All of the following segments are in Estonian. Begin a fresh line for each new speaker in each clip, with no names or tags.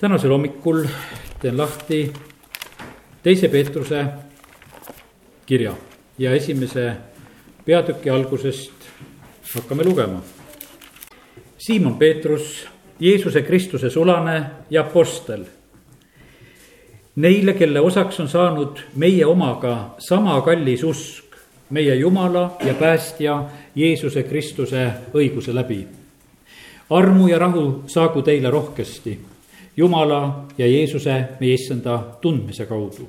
tänasel hommikul teen lahti teise Peetruse kirja ja esimese peatüki algusest hakkame lugema. Siimon Peetrus, Jeesuse Kristuse sulane ja apostel. Neile, kelle osaks on saanud meie omaga sama kallis usk, meie Jumala ja päästja Jeesuse Kristuse õiguse läbi. armu ja rahu saagu teile rohkesti Jumala ja Jeesuse, meie issanda tundmise kaudu.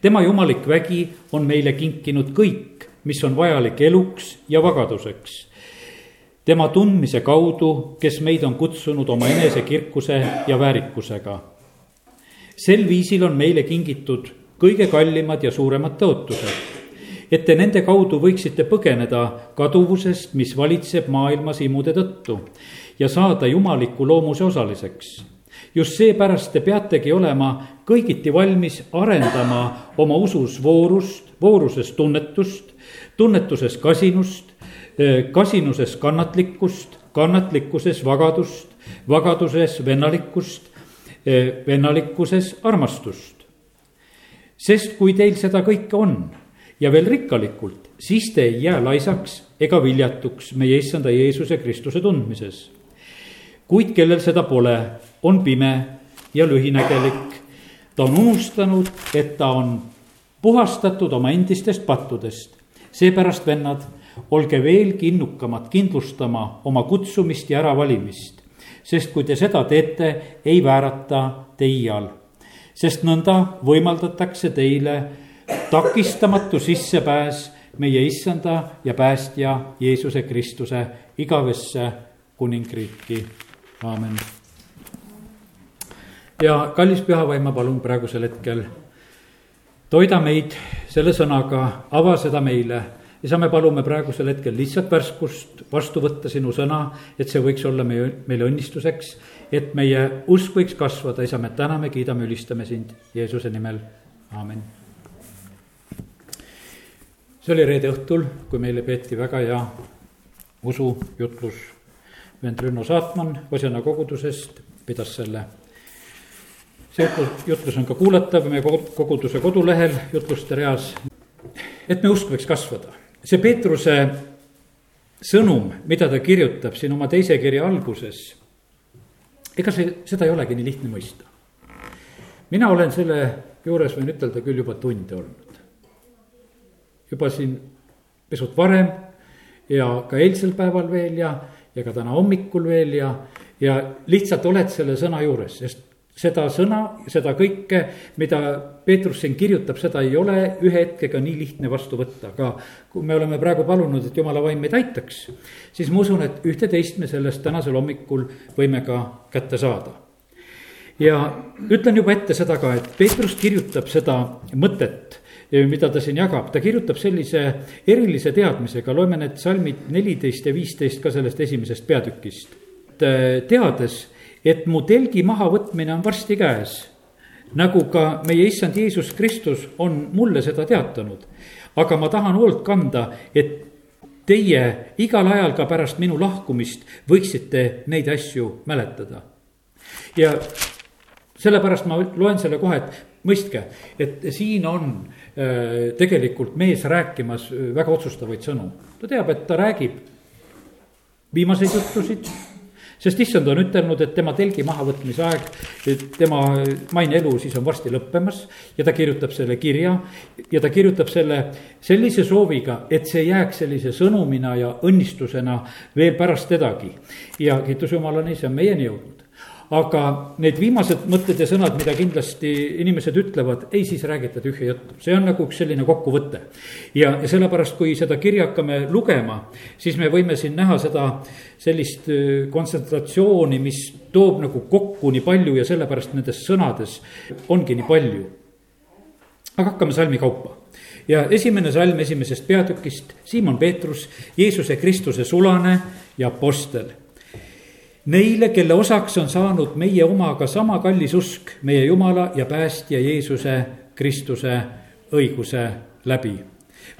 tema jumalik vägi on meile kinkinud kõik, mis on vajalik eluks ja vagaduseks. tema tundmise kaudu, kes meid on kutsunud oma enesekirkuse ja väärikusega. sel viisil on meile kingitud kõige kallimad ja suuremad tõotused et te nende kaudu võiksite põgeneda kaduvusest, mis valitseb maailmas imude tõttu ja saada jumaliku loomuse osaliseks. Just seepärast te peategi olema kõigiti valmis arendama oma usus voorust, vooruses tunnetust, tunnetuses kasinust, kasinuses kannatlikkust, kannatlikkuses vagadust, vagaduses vennalikkust, vennalikkuses armastust. sest kui teil seda kõike on ja veel rikkalikult, siis te ei jää laisaks ega viljatuks meie issanda Jeesuse Kristuse tundmises. kuid kellel seda pole, on pime ja lühinägelik. ta on unustanud, et ta on puhastatud oma endistest pattudest. seepärast, vennad, olge veelgi innukamad kindlustama oma kutsumist ja äravalimist. sest kui te seda teete, ei väärata te iial. sest nõnda võimaldatakse teile takistamatu sissepääs meie issanda ja päästja Jeesuse Kristuse igavesse kuningriiki, aamen. Ja kallis pühavaim, ma palun praegusel hetkel, toida meid selle sõnaga, ava seda meile isa, me palume praegusel hetkel lihtsalt värskust vastu võtta sinu sõna, et see võiks olla meie, meile õnnistuseks, et meie usk võiks kasvada, isa, me täname, kiidame, ülistame sind Jeesuse nimel, aamen see oli reede õhtul, kui meile peeti väga hea usujutlus. vend Rünno Saatman Osjana kogudusest pidas selle. See jutlus, jutlus on ka kuulatav meie koguduse kodulehel jutluste reas. et me usk võiks kasvada, see Peetruse sõnum, mida ta kirjutab siin oma teise kirja alguses. ega see, seda ei olegi nii lihtne mõista. mina olen selle juures, võin ütelda küll juba tunde olnud juba siin pisut varem ja ka eilsel päeval veel ja, ja ka täna hommikul veel ja, ja lihtsalt oled selle sõna juures, sest seda sõna, seda kõike, mida Peetrus siin kirjutab, seda ei ole ühe hetkega nii lihtne vastu võtta, aga kui me oleme praegu palunud, et jumala vaim meid aitaks, siis ma usun, et ühte-teist me sellest tänasel hommikul võime ka kätte saada. ja ütlen juba ette seda ka, et Peetrus kirjutab seda mõtet mida ta siin jagab, ta kirjutab sellise erilise teadmisega, loeme need salmid neliteist ja viisteist ka sellest esimesest peatükist. teades, et mu telgi mahavõtmine on varsti käes, nagu ka meie issand Jeesus Kristus on mulle seda teatanud. aga ma tahan hoolt kanda, et teie igal ajal ka pärast minu lahkumist võiksite neid asju mäletada. ja sellepärast ma loen selle kohe, et mõistke, et siin on äh, tegelikult mees rääkimas äh, väga otsustavaid sõnu. ta teab, et ta räägib viimaseid jutusid, sest issand on ütelnud, et tema telgi mahavõtmise aeg, tema maine elu siis on varsti lõppemas ja ta kirjutab selle kirja ja ta kirjutab selle sellise sooviga, et see jääks sellise sõnumina ja õnnistusena veel pärast tedagi. ja kiitus Jumalale, see on meieni jõudnud aga need viimased mõtted ja sõnad, mida kindlasti inimesed ütlevad, ei siis räägita tühja juttu, see on nagu üks selline kokkuvõte. ja, ja sellepärast, kui seda kirja hakkame lugema, siis me võime siin näha seda sellist kontsentratsiooni, mis toob nagu kokku nii palju ja sellepärast nendes sõnades ongi nii palju. aga hakkame salmi kaupa ja esimene salm esimesest peatükist, Siimon Peetrus, Jeesuse Kristuse sulane ja apostel Neile, kelle osaks on saanud meie omaga sama kallis usk meie Jumala ja päästja Jeesuse Kristuse õiguse läbi.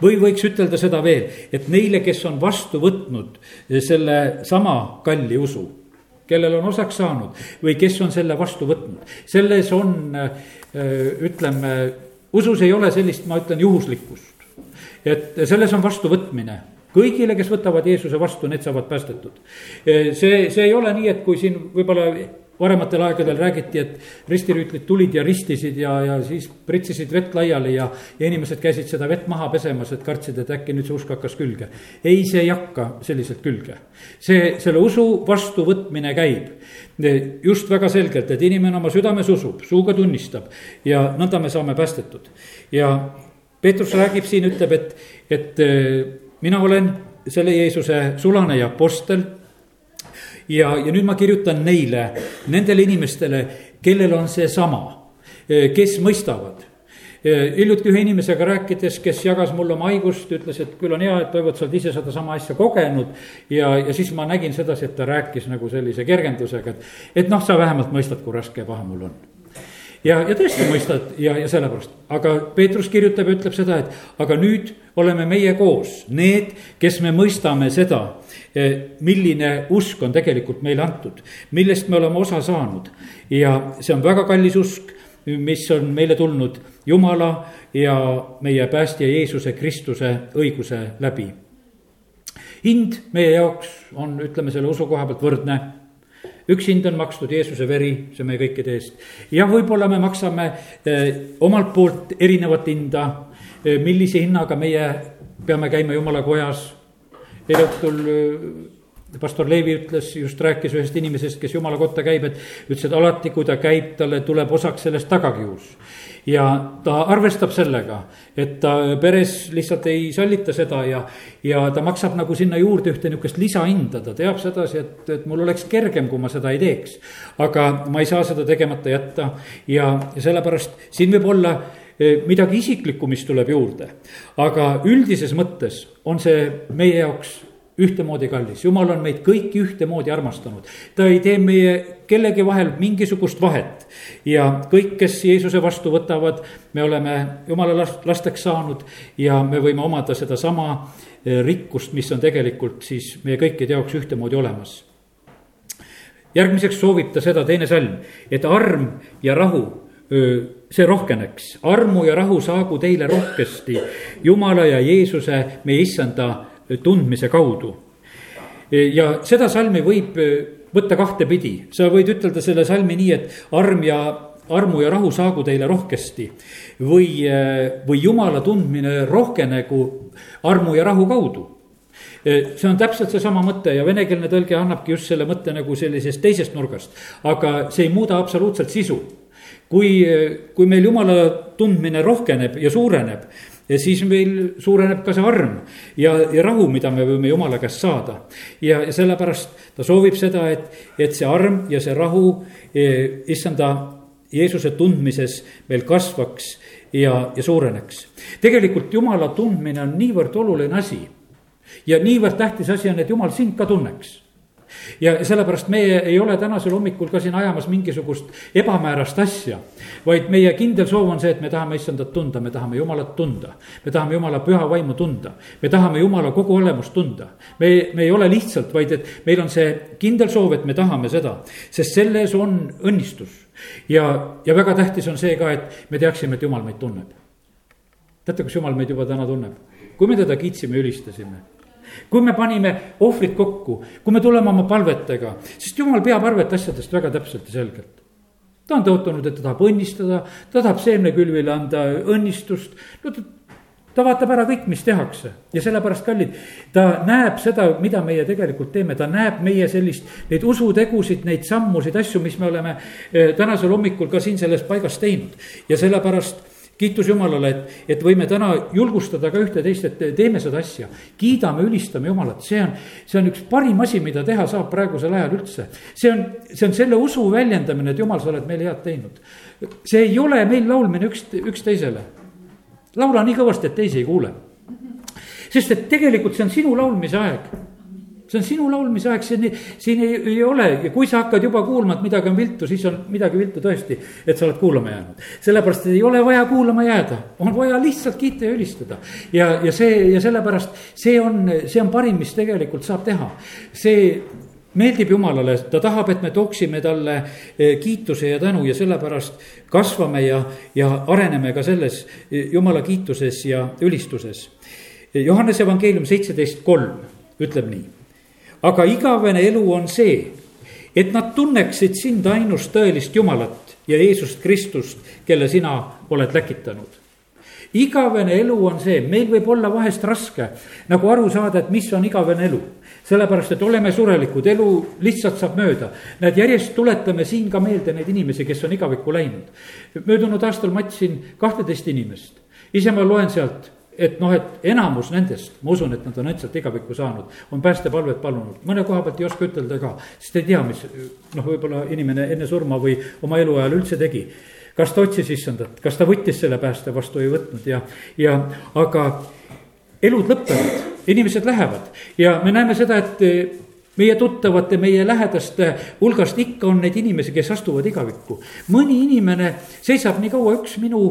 või võiks ütelda seda veel, et neile, kes on vastu võtnud selle sama kalli usu, kellel on osaks saanud või kes on selle vastu võtnud. selles on, ütleme, usus ei ole sellist, ma ütlen, juhuslikkust. et selles on vastuvõtmine kõigile, kes võtavad Jeesuse vastu, need saavad päästetud. see, see ei ole nii, et kui siin võib-olla varematel aegadel räägiti, et ristirüütlid tulid ja ristisid ja, ja siis pritsisid vett laiali ja, ja inimesed käisid seda vett maha pesemas, et kartsid, et äkki nüüd see usk hakkas külge. ei, see ei hakka selliselt külge. see, selle usu vastuvõtmine käib just väga selgelt, et inimene oma südames usub, suuga tunnistab ja nõnda me saame päästetud. ja Peetrus räägib siin, ütleb, et, et mina olen selle Jeesuse sulane ja apostel. Ja, ja nüüd ma kirjutan neile, nendele inimestele, kellel on seesama, kes mõistavad. Hiljuti ühe inimesega rääkides, kes jagas mulle oma haigust, ütles, et küll on hea, et Toivo, sa oled ise sedasama asja kogenud. ja, ja siis ma nägin sedasi, et ta rääkis nagu sellise kergendusega, et, et noh, sa vähemalt mõistad, kui raske ja paha mul on ja, ja tõesti mõistad ja, ja sellepärast, aga Peetrus kirjutab ja ütleb seda, et aga nüüd oleme meie koos, need, kes me mõistame seda, eh, milline usk on tegelikult meile antud, millest me oleme osa saanud. ja see on väga kallis usk, mis on meile tulnud Jumala ja meie päästja Jeesuse Kristuse õiguse läbi. hind meie jaoks on, ütleme selle usu koha pealt võrdne üks hind on makstud Jeesuse veri, see meie kõikide eest. ja võib-olla me maksame eh, omalt poolt erinevat hinda eh,, millise hinnaga meie peame käima jumala kojas. eile õhtul eh, pastor Leevi ütles, just rääkis ühest inimesest, kes jumala kotta käib, et ütles, et alati, kui ta käib, talle tuleb osaks sellest tagakius ja ta arvestab sellega, et ta peres lihtsalt ei sallita seda ja, ja ta maksab nagu sinna juurde ühte niisugust lisahinda, ta teab sedasi, et, et mul oleks kergem, kui ma seda ei teeks. aga ma ei saa seda tegemata jätta ja, ja sellepärast siin võib olla eh, midagi isiklikku, mis tuleb juurde. aga üldises mõttes on see meie jaoks ühtemoodi kallis, jumal on meid kõiki ühtemoodi armastanud. ta ei tee meie kellegi vahel mingisugust vahet. ja kõik, kes Jeesuse vastu võtavad, me oleme jumala lasteks saanud ja me võime omada sedasama eh, rikkust, mis on tegelikult siis meie kõikide jaoks ühtemoodi olemas. järgmiseks soovib ta seda, teine salm, et arm ja rahu see rohkeneks, armu ja rahu saagu teile rohkesti Jumala ja Jeesuse, meie issanda tundmise kaudu. ja seda salmi võib äh, võtta kahtepidi, sa võid ütelda selle salmi nii, et arm ja armu ja rahu saagu teile rohkesti. või, äh, või jumala tundmine rohkenegu armu ja rahu kaudu äh, see on täpselt seesama mõte ja venekeelne tõlge annabki just selle mõtte nagu sellisest teisest nurgast. aga see ei muuda absoluutselt sisu. kui, kui meil jumala tundmine rohkeneb ja suureneb, ja siis meil suureneb ka see arm ja, ja rahu, mida me võime jumala käest saada. ja, ja sellepärast ta soovib seda, et, et see arm ja see rahu eh, issanda Jeesuse tundmises meil kasvaks ja, ja suureneks. tegelikult jumala tundmine on niivõrd oluline asi ja niivõrd tähtis asi on, et jumal sind ka tunneks ja sellepärast meie ei ole tänasel hommikul ka siin ajamas mingisugust ebamäärast asja. vaid meie kindel soov on see, et me tahame issandat tunda, me tahame jumalat tunda. me tahame jumala püha vaimu tunda, me tahame jumala kogu olemust tunda. me, me ei ole lihtsalt, vaid et meil on see kindel soov, et me tahame seda, sest selles on õnnistus. ja, ja väga tähtis on see ka, et me teaksime, et jumal meid tunneb. teate, kus jumal meid juba täna tunneb? kui me teda kiitsime, ülistasime kui me panime ohvrid kokku, kui me tuleme oma palvetega, sest jumal peab arvet asjadest väga täpselt ja selgelt. ta on tõotanud, et ta tahab õnnistada, ta tahab seemnekülvile anda õnnistust, no ta ta vaatab ära kõik, mis tehakse ja sellepärast, kallid, ta näeb seda, mida meie tegelikult teeme, ta näeb meie sellist, neid usutegusid, neid sammusid, asju, mis me oleme eh, tänasel hommikul ka siin selles paigas teinud. ja sellepärast kiitus Jumalale, et, et võime täna julgustada ka ühte-teist, et teeme seda asja. kiidame, ülistame Jumalat, see on, see on üks parim asi, mida teha saab praegusel ajal üldse. see on, see on selle usu väljendamine, et Jumal, sa oled meile head teinud. see ei ole meil laulmine üks, üksteisele. laula nii kõvasti, et teisi ei kuule. sest et tegelikult see on sinu laulmise aeg see on sinu laulmise aeg, siin, siin ei, ei ole ja kui sa hakkad juba kuulma, et midagi on viltu, siis on midagi viltu tõesti, et sa oled kuulama jäänud. sellepärast ei ole vaja kuulama jääda, on vaja lihtsalt kiita ja ülistada. ja, ja see ja sellepärast see on, see on parim, mis tegelikult saab teha. see meeldib Jumalale, ta tahab, et me tooksime talle eh, kiituse ja tänu ja sellepärast kasvame ja, ja areneme ka selles eh, Jumala kiituses ja ülistuses. Johannese evangeelium seitseteist kolm ütleb nii. Aga igavene elu on see, et nad tunneksid sind ainust tõelist Jumalat ja Jeesust Kristust, kelle sina oled läkitanud igavene elu on see, meil võib olla vahest raske nagu aru saada, et mis on igavene elu. sellepärast, et oleme surelikud, elu lihtsalt saab mööda. näed, järjest tuletame siin ka meelde neid inimesi, kes on igavikku läinud. möödunud aastal matsin kahteteist inimest, ise ma loen sealt et noh, et enamus nendest, ma usun, et nad on õndselt igavikku saanud, on päästepalvet palunud, mõne koha pealt ei oska ütelda ka, sest ei tea, mis noh, võib-olla inimene enne surma või oma eluajal üldse tegi kas ta otsis issandat, kas ta võttis selle pääste vastu, ei võtnud ja, ja aga elud lõpevad, inimesed lähevad ja me näeme seda, et meie tuttavate, meie lähedaste hulgast ikka on neid inimesi, kes astuvad igavikku. mõni inimene seisab nii kaua, üks minu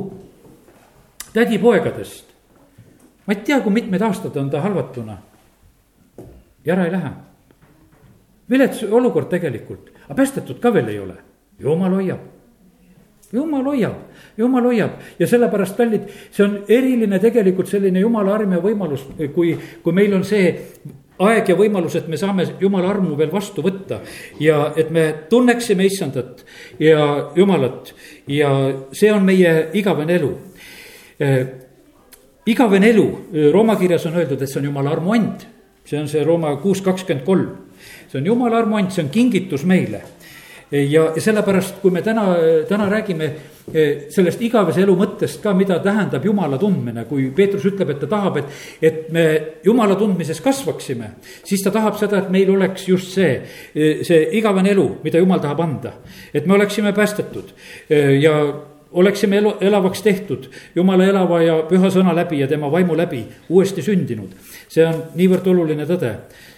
tädipoegadest. Ma ei tea, kui mitmeid aastaid on ta halvatuna. ja ära ei lähe. vilets olukord tegelikult, aga päästetud ka veel ei ole, jumal hoiab jumal hoiab, jumal hoiab ja sellepärast, kallid, see on eriline tegelikult selline jumala arm ja võimalus, kui, kui meil on see aeg ja võimalus, et me saame jumala armu veel vastu võtta ja et me tunneksime issandat ja jumalat ja see on meie igavene elu. Igavene elu, Rooma kirjas on öeldud, et see on jumala armuand, see on see Rooma kuus kakskümmend kolm, see on jumala armuand, see on kingitus meile. Ja, ja sellepärast, kui me täna, täna räägime eh, sellest igavese elu mõttest ka, mida tähendab jumala tundmine, kui Peetrus ütleb, et ta tahab, et, et me jumala tundmises kasvaksime, siis ta tahab seda, et meil oleks just see, eh, see igavene elu, mida jumal tahab anda. et me oleksime päästetud. Eh, ja oleksime elu, elavaks tehtud jumala elava ja püha sõna läbi ja tema vaimu läbi uuesti sündinud. see on niivõrd oluline tõde,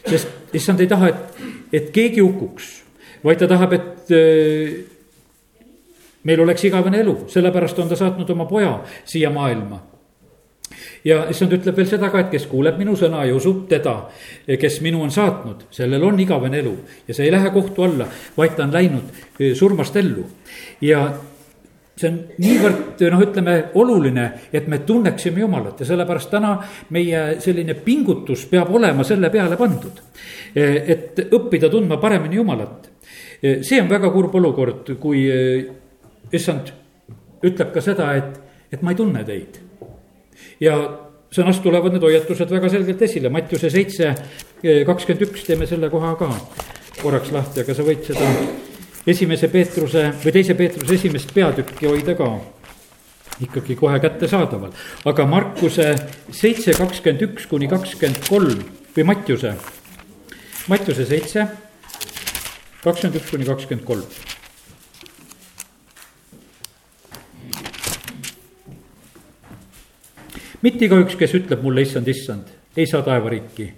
sest issand ei taha, et, et keegi hukuks vaid ta tahab, et äh, meil oleks igavene elu, sellepärast on ta saatnud oma poja siia maailma ja issand ütleb veel seda ka, et kes kuuleb minu sõna ja usub teda, kes minu on saatnud, sellel on igavene elu ja see ei lähe kohtu alla, vaid ta on läinud äh, surmast ellu. ja see on niivõrd noh, ütleme oluline, et me tunneksime Jumalat ja sellepärast täna meie selline pingutus peab olema selle peale pandud. Et õppida tundma paremini Jumalat see on väga kurb olukord, kui eh, issand ütleb ka seda, et, et ma ei tunne teid. ja sõnast tulevad need hoiatused väga selgelt esile, Mattiuse seitse eh, kakskümmend üks, teeme selle koha ka korraks lahti, aga sa võid seda esimese Peetruse või teise Peetruse esimest peatükki hoida ka ikkagi kohe kättesaadaval. aga Markuse seitse kakskümmend üks kuni kakskümmend kolm või Mattiuse, Mattiuse seitse kakskümmend üks kuni kakskümmend kolm. mitte igaüks, kes ütleb mulle issand, issand, ei saa taevariiki.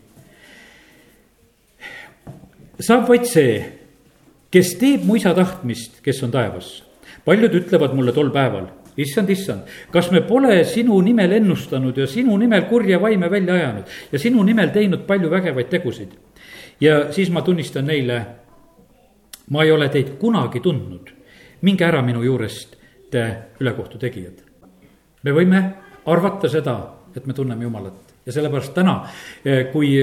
saab vaid see, kes teeb mu isa tahtmist, kes on taevas. paljud ütlevad mulle tol päeval, issand, issand, kas me pole sinu nimel ennustanud ja sinu nimel kurja vaime välja ajanud ja sinu nimel teinud palju vägevaid tegusid. ja siis ma tunnistan neile ma ei ole teid kunagi tundnud, minge ära minu juurest, te ülekohtu tegijad. me võime arvata seda, et me tunneme Jumalat ja sellepärast täna, eh, kui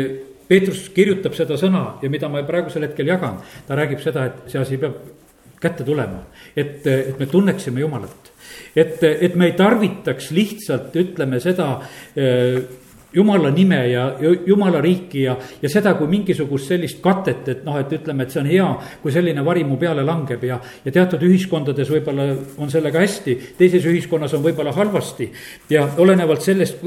Peetrus kirjutab seda sõna ja mida ma praegusel hetkel jagan, ta räägib seda, et see asi peab kätte tulema, et, et me tunneksime Jumalat. et, et me ei tarvitaks lihtsalt, ütleme seda eh, jumala nime ja jumala riiki ja, ja seda kui mingisugust sellist katet, et noh, et ütleme, et see on hea, kui selline vari mu peale langeb ja, ja teatud ühiskondades võib-olla on sellega hästi, teises ühiskonnas on võib-olla halvasti. ja olenevalt sellest,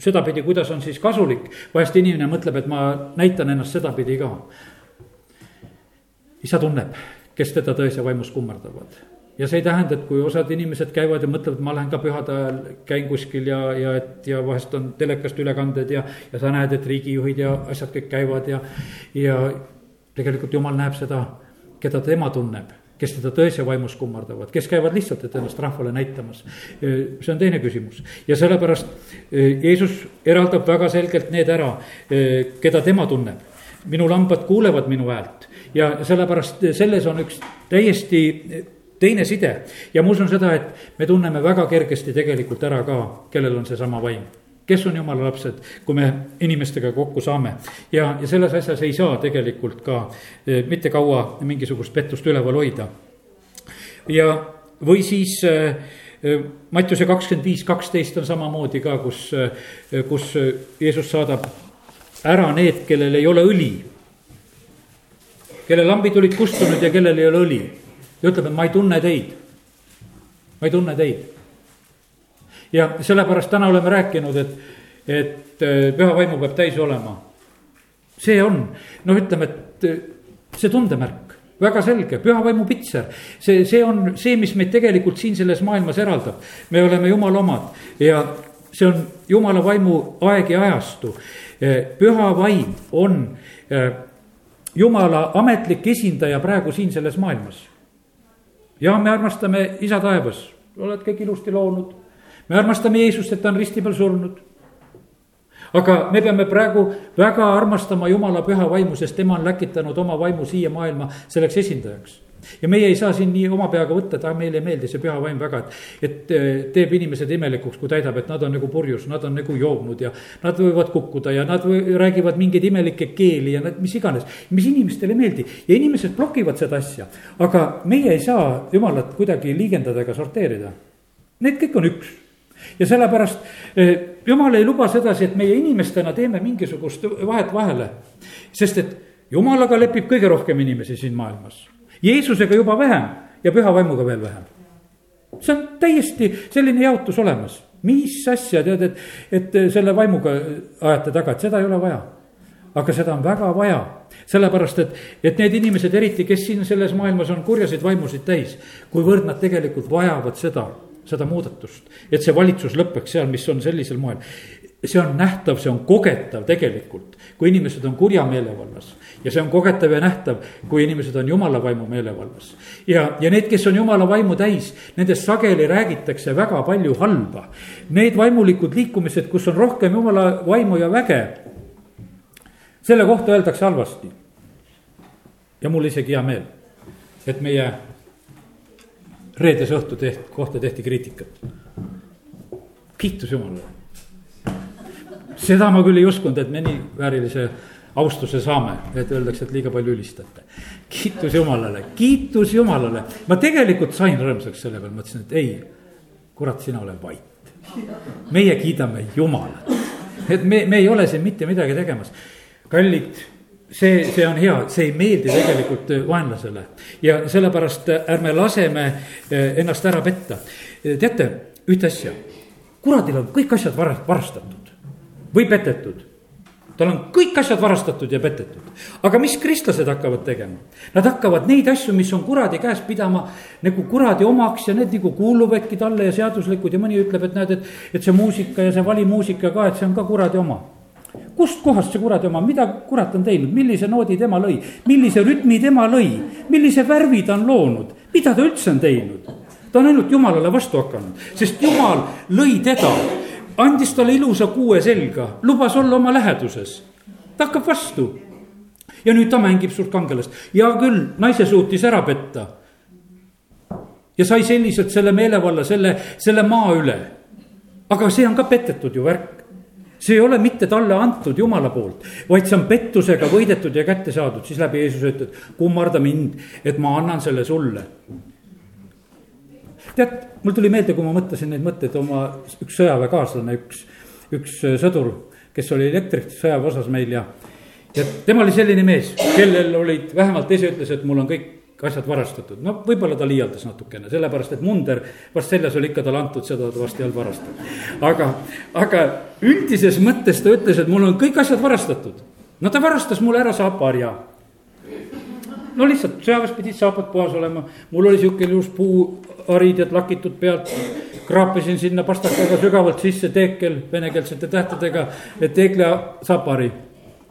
sedapidi, kuidas on siis kasulik, vahest inimene mõtleb, et ma näitan ennast sedapidi ka. isa tunneb, kes teda tões ja vaimus kummardavad. Ja see ei tähenda, et kui osad inimesed käivad ja mõtlevad, ma lähen ka pühade ajal, käin kuskil ja, ja et ja vahest on telekast ülekanded ja, ja sa näed, et riigijuhid ja asjad kõik käivad ja, ja tegelikult jumal näeb seda, keda tema tunneb kes teda tões ja vaimus kummardavad, kes käivad lihtsalt, et ennast rahvale näitamas. see on teine küsimus ja sellepärast Jeesus eraldab väga selgelt need ära, keda tema tunneb. minu lambad kuulevad minu häält ja sellepärast selles on üks täiesti teine side ja ma usun seda, et me tunneme väga kergesti tegelikult ära ka, kellel on seesama vaim kes on jumala lapsed, kui me inimestega kokku saame. ja, ja selles asjas ei saa tegelikult ka eh, mitte kaua mingisugust pettust üleval hoida. ja, või siis äh, Mattiuse kakskümmend viis, kaksteist on samamoodi ka, kus, kus Jeesus saadab ära need, kellel ei ole õli. kelle lambid olid kustunud ja kellel ei ole õli. ja ütleb, et ma ei tunne teid. ma ei tunne teid. Ja sellepärast täna oleme rääkinud, et, et püha vaimu peab täis olema. see on, noh, ütleme, et see tundemärk väga selge, püha vaimu pitser. see, see on see, mis meid tegelikult siin selles maailmas eraldab. me oleme jumala omad ja see on jumala vaimu aeg ja ajastu. püha vaim on jumala ametlik esindaja praegu siin selles maailmas. ja me armastame isa taevas, oled kõik ilusti loonud. Me armastame Jeesust, et ta on risti peal surnud aga me peame praegu väga armastama Jumala püha vaimu, sest tema on läkitanud oma vaimu siia maailma selleks esindajaks ja meie ei saa siin nii oma peaga võtta, et ah, meile ei meeldi see püha vaim väga, et, et eh, teeb inimesed imelikuks, kui täidab, et nad on nagu purjus, nad on nagu joobnud ja nad võivad kukkuda ja nad või, räägivad mingeid imelikke keeli ja nad, mis iganes. mis inimestele ei meeldi ja inimesed blokivad seda asja, aga meie ei saa jumalat kuidagi liigendada ega sorteerida. Need kõik on üks ja sellepärast eh, jumal ei luba sedasi, et meie inimestena teeme mingisugust vahet vahele. sest et jumalaga lepib kõige rohkem inimesi siin maailmas. Jeesusega juba vähem ja püha vaimuga veel vähem. see on täiesti selline jaotus olemas. mis asja tead, et, et selle vaimuga ajate taga, et seda ei ole vaja. aga seda on väga vaja sellepärast, et, et need inimesed, eriti kes siin selles maailmas on kurjaseid vaimusid täis, kuivõrd nad tegelikult vajavad seda seda muudatust. et see valitsus lõpeks seal, mis on sellisel moel. see on nähtav, see on kogetav tegelikult, kui inimesed on kurja meelevallas. ja see on kogetav ja nähtav, kui inimesed on jumala vaimu meelevallas. ja, ja need, kes on jumala vaimu täis, nendest sageli räägitakse väga palju halba. Need vaimulikud liikumised, kus on rohkem jumala vaimu ja väge, selle kohta öeldakse halvasti. ja mul isegi hea meel, et meie reedese õhtu teht-, kohta tehti kriitikat. kiitus Jumalale. seda ma küll ei uskunud, et me nii väärilise austuse saame, et öeldakse, et liiga palju ülistate. kiitus Jumalale, kiitus Jumalale, ma tegelikult sain rõõmsaks selle peale, mõtlesin, et ei, kurat, sina ole vait. meie kiidame Jumalat, et me, me ei ole siin mitte midagi tegemas. kallid see, see on hea, see ei meeldi tegelikult äh, vaenlasele ja sellepärast äh, ärme laseme äh, ennast ära petta. teate ühte asja, kuradil on kõik asjad vara-, varastatud või petetud tal on kõik asjad varastatud ja petetud. aga mis kristlased hakkavad tegema? Nad hakkavad neid asju, mis on kuradi käes, pidama nagu kuradi omaks ja need nagu kuuluvadki talle ja seaduslikud ja mõni ütleb, et näed, et, et see muusika ja see valimuusika ka, et see on ka kuradi oma kustkohast see kuradi oma, mida kurat on teinud, millise noodi tema lõi, millise rütmi tema lõi, millise värvi ta on loonud, mida ta üldse on teinud? ta on ainult jumalale vastu hakanud, sest jumal lõi teda, andis talle ilusa kuue selga, lubas olla oma läheduses. ta hakkab vastu. ja nüüd ta mängib suurt kangelast, hea küll, naise suutis ära petta. ja sai selliselt selle meelevalla, selle, selle maa üle. aga see on ka petetud ju värk see ei ole mitte talle antud Jumala poolt, vaid see on pettusega võidetud ja kätte saadud, siis läbi Jeesuse ütleb, kummarda mind, et ma annan selle sulle. tead, mul tuli meelde, kui ma mõtlesin neid mõtteid, oma üks sõjaväekaaslane, üks, üks sõdur, kes oli elektrisõjaväe osas meil ja, ja tema oli selline mees, kellel olid, vähemalt ise ütles, et mul on kõik asjad varastatud, no võib-olla ta liialdas natukene, sellepärast et munder vast seljas oli ikka talle antud, seda ta vast ei olnud varastanud. aga, aga üldises mõttes ta ütles, et mul on kõik asjad varastatud. no ta varastas mulle ära saapaharja. no lihtsalt sõjaväes pidid saapad puhas olema, mul oli sihuke ilus puuharid ja lakitud pealt. kraapisin sinna pastakaga sügavalt sisse teekel venekeelsete tähtedega, et teekle saapahari.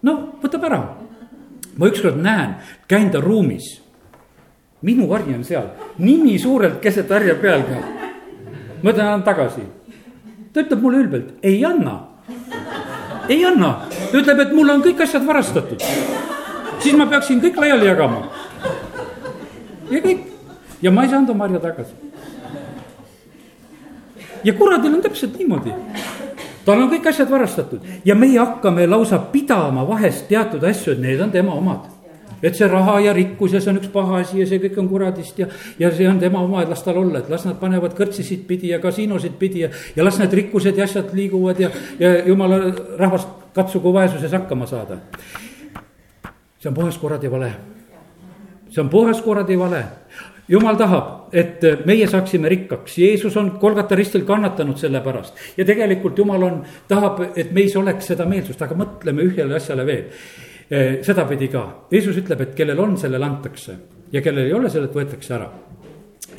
no võtab ära ma ükskord näen, käin ta ruumis minu hari on seal, nimi suurelt keset harja peal ka. ma ütlen, annan tagasi. ta ütleb mulle ülbelt, ei anna. ei anna, ütleb, et mul on kõik asjad varastatud. siis ma peaksin kõik laiali jagama. ja kõik ja ma ei saanud oma harja tagasi. ja kuradil on täpselt niimoodi tal on kõik asjad varastatud ja meie hakkame lausa pidama vahest teatud asju, et need on tema omad. Et see raha ja rikkus ja see on üks paha asi ja see kõik on kuradist ja, ja see on tema oma, et las tal olla, et las nad panevad kõrtsisid pidi ja kasiinosid pidi ja, ja las need rikkused ja asjad liiguvad ja, ja jumala rahvast katsugu vaesuses hakkama saada. see on puhas kuradi vale. see on puhas kuradi vale jumal tahab, et meie saaksime rikkaks, Jeesus on Kolgata ristil kannatanud selle pärast. ja tegelikult jumal on, tahab, et meis oleks seda meelsust, aga mõtleme ühele asjale veel. Eh, sedapidi ka, Jeesus ütleb, et kellel on, sellele antakse. Ja kellel ei ole, sellelt võetakse ära.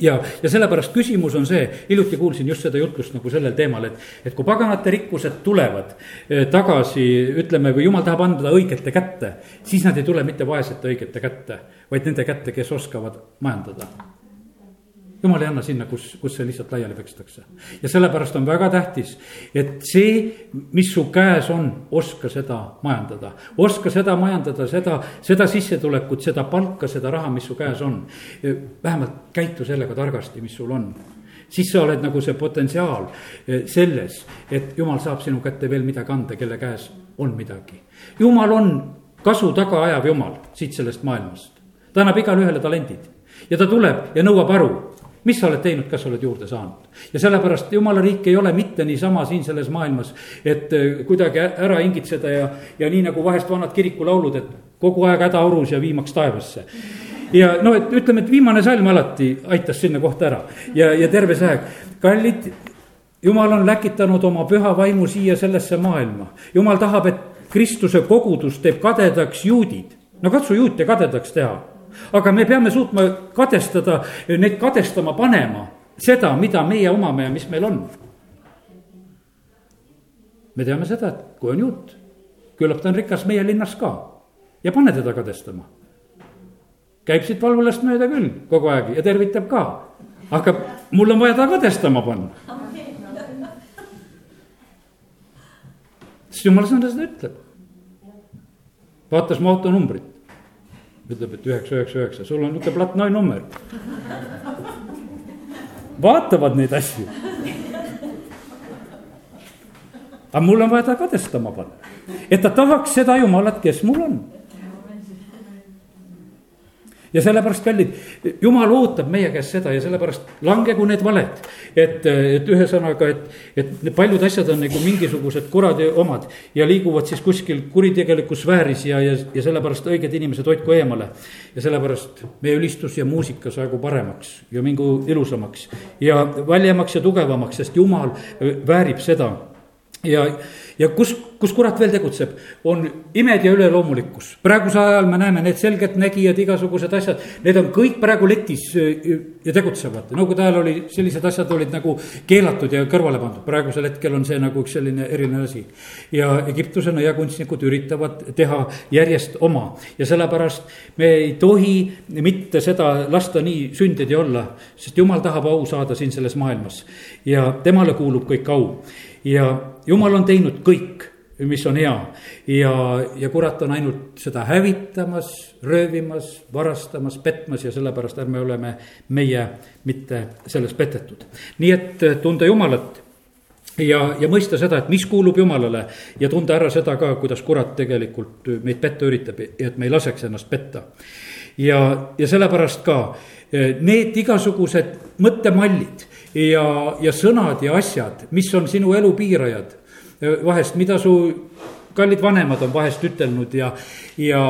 Ja, ja sellepärast küsimus on see, hiljuti kuulsin just seda jutlust nagu sellel teemal, et, et kui paganate rikkused tulevad eh, tagasi, ütleme, kui jumal tahab anda õigete kätte, siis nad ei tule mitte vaesete õigete kätte, vaid nende kätte, kes oskavad majandada jumal ei anna sinna, kus, kus see lihtsalt laiali pekstakse. ja sellepärast on väga tähtis, et see, mis su käes on, oska seda majandada. oska seda majandada, seda, seda sissetulekut, seda palka, seda raha, mis su käes on. vähemalt käitu sellega targasti, mis sul on siis sa oled nagu see potentsiaal selles, et jumal saab sinu kätte veel midagi anda, kelle käes on midagi. jumal on kasu taga ajav jumal siit sellest maailmast. ta annab igale ühele talendid ja ta tuleb ja nõuab aru mis sa oled teinud, kas sa oled juurde saanud? ja sellepärast jumala riik ei ole mitte niisama siin selles maailmas, et äh, kuidagi ära hingitseda ja, ja nii nagu vahest vanad kirikulaulud, et kogu aeg hädaorus ja viimaks taevasse. ja no, et ütleme, et viimane salm alati aitas sinna kohta ära ja, ja terve see aeg, kallid jumal on läkitanud oma püha vaimu siia sellesse maailma. jumal tahab, et Kristuse kogudus teeb kadedaks juudid. no katsu juute kadedaks teha aga me peame suutma kadestada, neid kadestama panema seda, mida meie omame ja mis meil on. me teame seda, et kui on juut, küllap ta on rikas meie linnas ka ja pane teda kadestama. käib siit valvulast mööda küll kogu aeg ja tervitab ka, aga mul on vaja ta kadestama panna. sest jumala sõna seda ütleb. vaatas mu auto numbrit ütleb, et üheksa, üheksa, üheksa, sul on niisugune platnoi number. vaatavad neid asju. aga mul on vaja ta kadestama panna, et ta tahaks seda jumalat, kes mul on ja sellepärast, kallid, jumal ootab meie käest seda ja sellepärast langegu need valed. et, et ühesõnaga, et, et paljud asjad on nagu mingisugused kuradi omad ja liiguvad siis kuskil kuritegelikus sfääris ja, ja, ja sellepärast õiged inimesed hoidku eemale. ja sellepärast meie ülistus ja muusika saagu paremaks ja mingu ilusamaks ja valjemaks ja tugevamaks, sest jumal väärib seda ja, ja kus, kus kurat veel tegutseb, on imed ja üleloomulikkus. praegusel ajal me näeme need selgeltnägijad, igasugused asjad, need on kõik praegu letis ja tegutsevad. nõukogude ajal oli, sellised asjad olid nagu keelatud ja kõrvale pandud, praegusel hetkel on see nagu üks selline eriline asi. ja Egiptuse nõiakunstnikud üritavad teha järjest oma ja sellepärast me ei tohi mitte seda lasta nii sündida olla, sest jumal tahab au saada siin selles maailmas ja temale kuulub kõik au ja jumal on teinud kõik, mis on hea ja, ja kurat on ainult seda hävitamas, röövimas, varastamas, petmas ja sellepärast ärme oleme meie mitte selles petetud. nii et tunda Jumalat ja, ja mõista seda, et mis kuulub Jumalale ja tunda ära seda ka, kuidas kurat tegelikult meid petta üritab ja et me ei laseks ennast petta. ja, ja sellepärast ka need igasugused mõttemallid ja, ja sõnad ja asjad, mis on sinu elu piirajad. vahest, mida su kallid vanemad on vahest ütelnud ja, ja,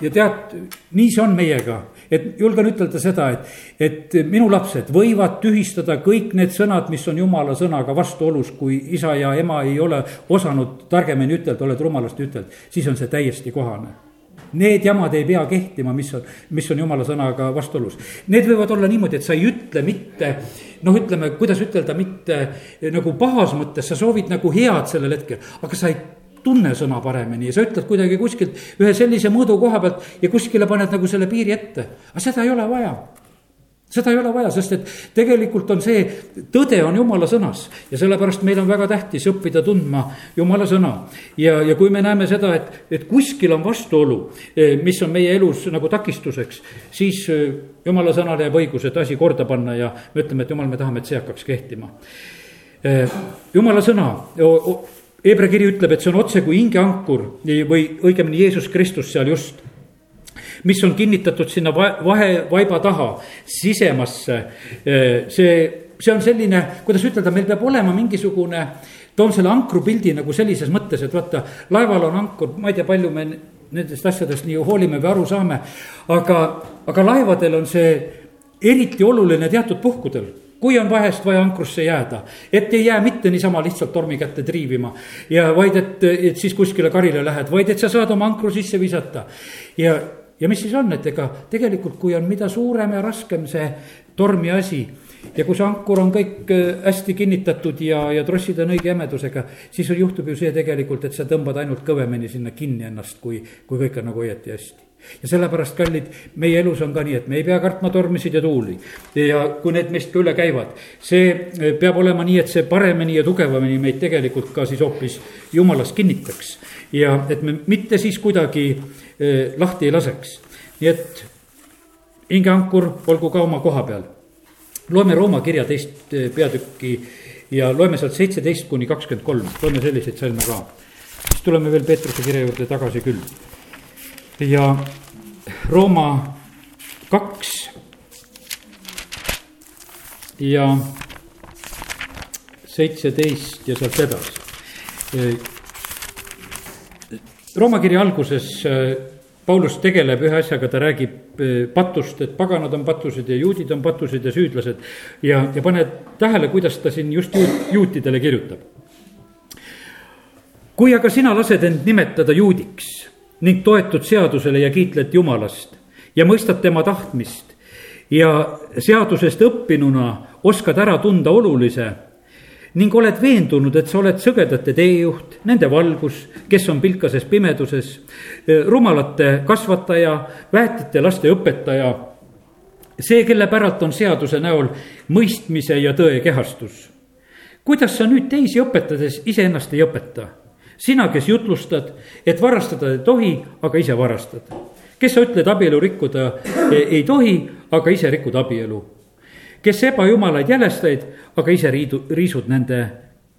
ja tead, nii see on meiega. et julgen ütelda seda, et, et minu lapsed võivad tühistada kõik need sõnad, mis on jumala sõnaga vastuolus, kui isa ja ema ei ole osanud targemini ütelda, oled rumalasti ütelnud, siis on see täiesti kohane Need jamad ei pea kehtima, mis on, mis on jumala sõnaga vastuolus. Need võivad olla niimoodi, et sa ei ütle mitte noh, ütleme, kuidas ütelda, mitte nagu pahas mõttes, sa soovid nagu head sellel hetkel, aga sa ei tunne sõna paremini ja sa ütled kuidagi kuskilt ühe sellise mõõdu koha pealt ja kuskile paned nagu selle piiri ette. aga seda ei ole vaja. Seda ei ole vaja, sest et tegelikult on see, tõde on jumala sõnas ja sellepärast meil on väga tähtis õppida tundma jumala sõna. ja, ja kui me näeme seda, et, et kuskil on vastuolu, eh, mis on meie elus nagu takistuseks, siis eh, jumala sõnale jääb õigus, et asi korda panna ja me ütleme, et jumal, me tahame, et see hakkaks kehtima. Eh, jumala sõna Hebra kiri ütleb, et see on otse kui hingeankur või õigemini Jeesus Kristus seal just mis on kinnitatud sinna vahevaiba taha, sisemasse. see, see on selline, kuidas ütelda, meil peab olema mingisugune, toon selle ankrupildi nagu sellises mõttes, et vaata, laeval on ankur, ma ei tea, palju me nendest asjadest nii hoolime või aru saame. aga, aga laevadel on see eriti oluline teatud puhkudel kui on vahest vaja ankrusse jääda, et ei jää mitte niisama lihtsalt tormi kätte triivima ja vaid, et, et siis kuskile karile lähed, vaid et sa saad oma ankru sisse visata. ja, ja mis siis on, et ega tegelikult, kui on mida suurem ja raskem see tormi asi ja kui see ankur on kõik äh, hästi kinnitatud ja, ja trossid on õige jämedusega, siis juhtub ju see tegelikult, et sa tõmbad ainult kõvemini sinna kinni ennast, kui, kui kõik on nagu õieti hästi ja sellepärast, kallid, meie elus on ka nii, et me ei pea kartma tormisid ja tuuli. ja kui need meist üle käivad, see äh, peab olema nii, et see paremini ja tugevamini meid tegelikult ka siis hoopis jumalas kinnitaks. ja et me mitte siis kuidagi lahti ei laseks. nii et hingeankur olgu ka oma koha peal. loeme Rooma kirja teist eh, peatükki ja loeme sealt seitseteist kuni kakskümmend kolm, loeme selliseid salme ka. siis tuleme veel Peetruse kirja juurde tagasi küll. ja Rooma kaks ja seitseteist ja sealt edasi eh, Rooma kirja alguses äh, Paulus tegeleb ühe asjaga, ta räägib äh, patust, et paganad on patused ja juudid on patused ja süüdlased. ja, ja pane tähele, kuidas ta siin just juut, juutidele kirjutab. kui aga sina lased end nimetada juudiks ning toetud seadusele ja kiitled Jumalast ja mõistad tema tahtmist ja seadusest õppinuna oskad ära tunda olulise ning oled veendunud, et sa oled sõgedate teejuht, nende valgus, kes on pilkases pimeduses, rumalate kasvataja, väetite laste õpetaja, see, kelle päralt on seaduse näol mõistmise ja tõe kehastus. kuidas sa nüüd teisi õpetades iseennast ei õpeta? sina, kes jutlustad, et varastada ei tohi, aga ise varastad. kes sa ütled, abielu rikkuda ei tohi, aga ise rikud abielu kes ebajumalaid jälestajaid, aga ise riidu, riisud nende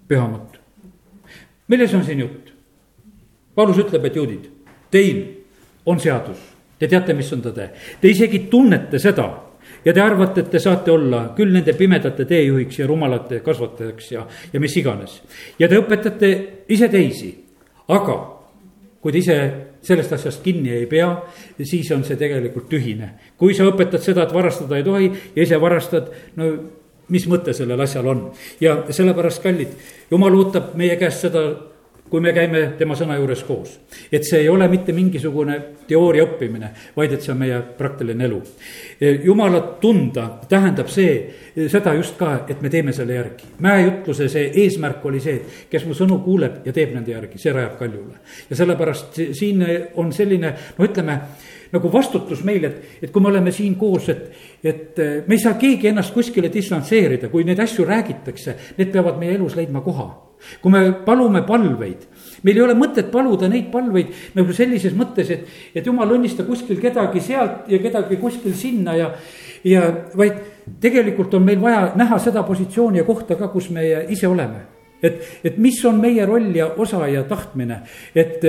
pühamut. milles on siin jutt? Paulus ütleb, et juudid, teil on seadus, te teate, mis on tõde, te isegi tunnete seda ja te arvate, et te saate olla küll nende pimedate teejuhiks ja rumalate kasvatajaks ja, ja mis iganes. ja te õpetate ise teisi, aga kui te ise sellest asjast kinni ei pea, siis on see tegelikult tühine. kui sa õpetad seda, et varastada ei tohi ja ise varastad, no mis mõte sellel asjal on ja sellepärast, kallid, jumal ootab meie käest seda kui me käime tema sõna juures koos. et see ei ole mitte mingisugune teooria õppimine, vaid et see on meie praktiline elu. jumalat tunda tähendab see, seda just ka, et me teeme selle järgi. mäejutluse see eesmärk oli see, et kes mu sõnu kuuleb ja teeb nende järgi, see rajab kaljule. ja sellepärast siin on selline, no ütleme nagu vastutus meil, et, et kui me oleme siin koos, et, et me ei saa keegi ennast kuskile distantseerida, kui neid asju räägitakse, need peavad meie elus leidma koha kui me palume palveid, meil ei ole mõtet paluda neid palveid nagu sellises mõttes, et, et jumal õnnista kuskil kedagi sealt ja kedagi kuskil sinna ja, ja vaid tegelikult on meil vaja näha seda positsiooni ja kohta ka, kus me ise oleme. et, et mis on meie roll ja osa ja tahtmine, et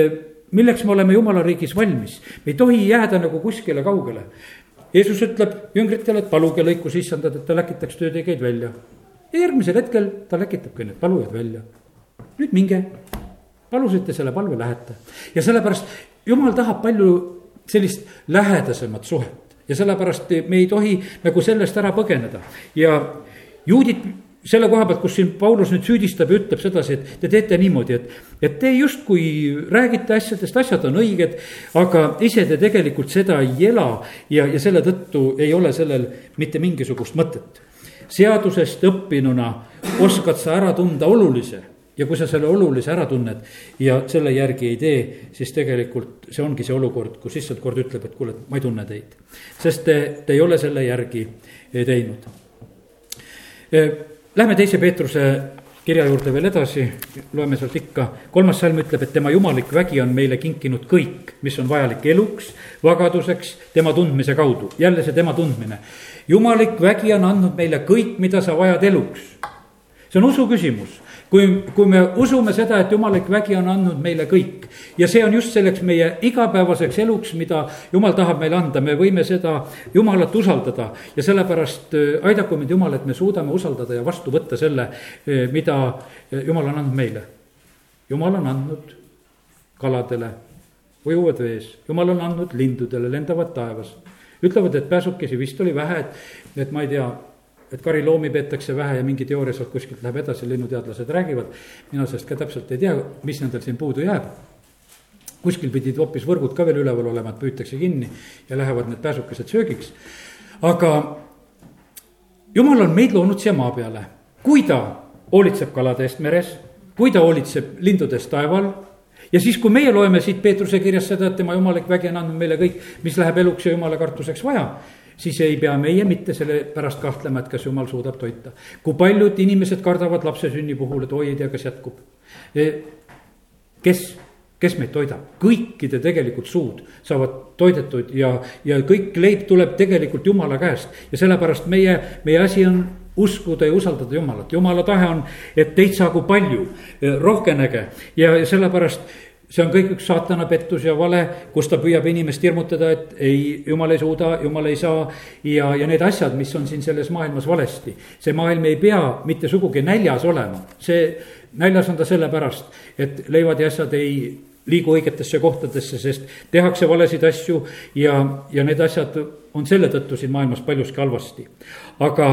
milleks me oleme jumala riigis valmis, me ei tohi jääda nagu kuskile kaugele. Jeesus ütleb jüngritele, et paluge lõikus issandad, et ta läkitaks töötegijaid välja. ja järgmisel hetkel ta läkitabki need palujad välja nüüd minge, palusite selle palve, lähete. ja sellepärast jumal tahab palju sellist lähedasemat suhet ja sellepärast me ei tohi nagu sellest ära põgeneda ja juudid selle koha pealt, kus siin Paulus nüüd süüdistab ja ütleb sedasi, et te teete niimoodi, et, et te justkui räägite asjadest, asjad on õiged, aga ise te tegelikult seda ei ela ja, ja selle tõttu ei ole sellel mitte mingisugust mõtet. seadusest õppinuna oskad sa ära tunda olulise ja kui sa selle olulise ära tunned ja selle järgi ei tee, siis tegelikult see ongi see olukord, kus issand kord ütleb, et kuule, ma ei tunne teid. sest te, te ei ole selle järgi teinud. Lähme teise Peetruse kirja juurde veel edasi, loeme sealt ikka, kolmas salm ütleb, et tema jumalik vägi on meile kinkinud kõik, mis on vajalik eluks, vagaduseks, tema tundmise kaudu, jälle see tema tundmine. jumalik vägi on andnud meile kõik, mida sa vajad eluks. see on usu küsimus kui, kui me usume seda, et jumalik vägi on andnud meile kõik ja see on just selleks meie igapäevaseks eluks, mida jumal tahab meile anda, me võime seda jumalat usaldada ja sellepärast äh, aidaku meid Jumal, et me suudame usaldada ja vastu võtta selle, äh, mida äh, Jumal on andnud meile. Jumal on andnud kaladele ujuvad vees, Jumal on andnud lindudele, lendavad taevas. ütlevad, et pääsukesi vist oli vähe, et, et ma ei tea et kariloomi peetakse vähe ja mingi teooria sealt kuskilt läheb edasi, linnuteadlased räägivad. mina sellest ka täpselt ei tea, mis nendel siin puudu jääb. kuskil pidid hoopis võrgud ka veel üleval olema, et püütakse kinni ja lähevad need pääsukesed söögiks. aga jumal on meid loonud siia maa peale, kui ta hoolitseb kalade eest meres, kui ta hoolitseb lindude eest taeval ja siis, kui meie loeme siit Peetruse kirjast seda, et tema jumalik vägi on andnud meile kõik, mis läheb eluks ja jumala kartuseks vaja siis ei pea meie mitte selle pärast kahtlema, et kas jumal suudab toita. kui paljud inimesed kardavad lapse sünni puhul, et oi, ei tea, kas jätkub. E, kes, kes meid toidab, kõikide tegelikult suud saavad toidetud ja, ja kõik leib tuleb tegelikult jumala käest. ja sellepärast meie, meie asi on uskuda ja usaldada Jumalat, Jumala tahe on, et teid saagu palju, e, rohkenege ja sellepärast see on kõik üks saatana pettus ja vale, kus ta püüab inimest hirmutada, et ei, jumal ei suuda, jumal ei saa. ja, ja need asjad, mis on siin selles maailmas valesti, see maailm ei pea mitte sugugi näljas olema, see, näljas on ta sellepärast, et leivad ja asjad ei liigu õigetesse kohtadesse, sest tehakse valesid asju ja, ja need asjad on selle tõttu siin maailmas paljuski halvasti. aga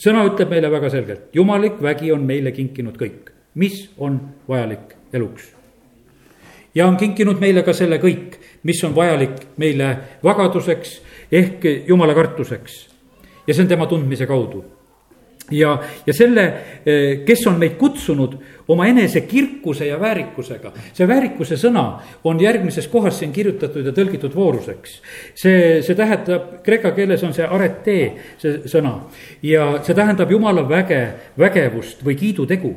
sõna ütleb meile väga selgelt, jumalik vägi on meile kinkinud kõik, mis on vajalik eluks ja on kinkinud meile ka selle kõik, mis on vajalik meile vagaduseks ehk jumala kartuseks. ja see on tema tundmise kaudu ja, ja selle, eh, kes on meid kutsunud oma enese kirkuse ja väärikusega. see väärikuse sõna on järgmises kohas siin kirjutatud ja tõlgitud vooruseks. see, see tähendab, kreeka keeles on see aretee, see sõna. ja see tähendab jumala väge, vägevust või kiidutegu.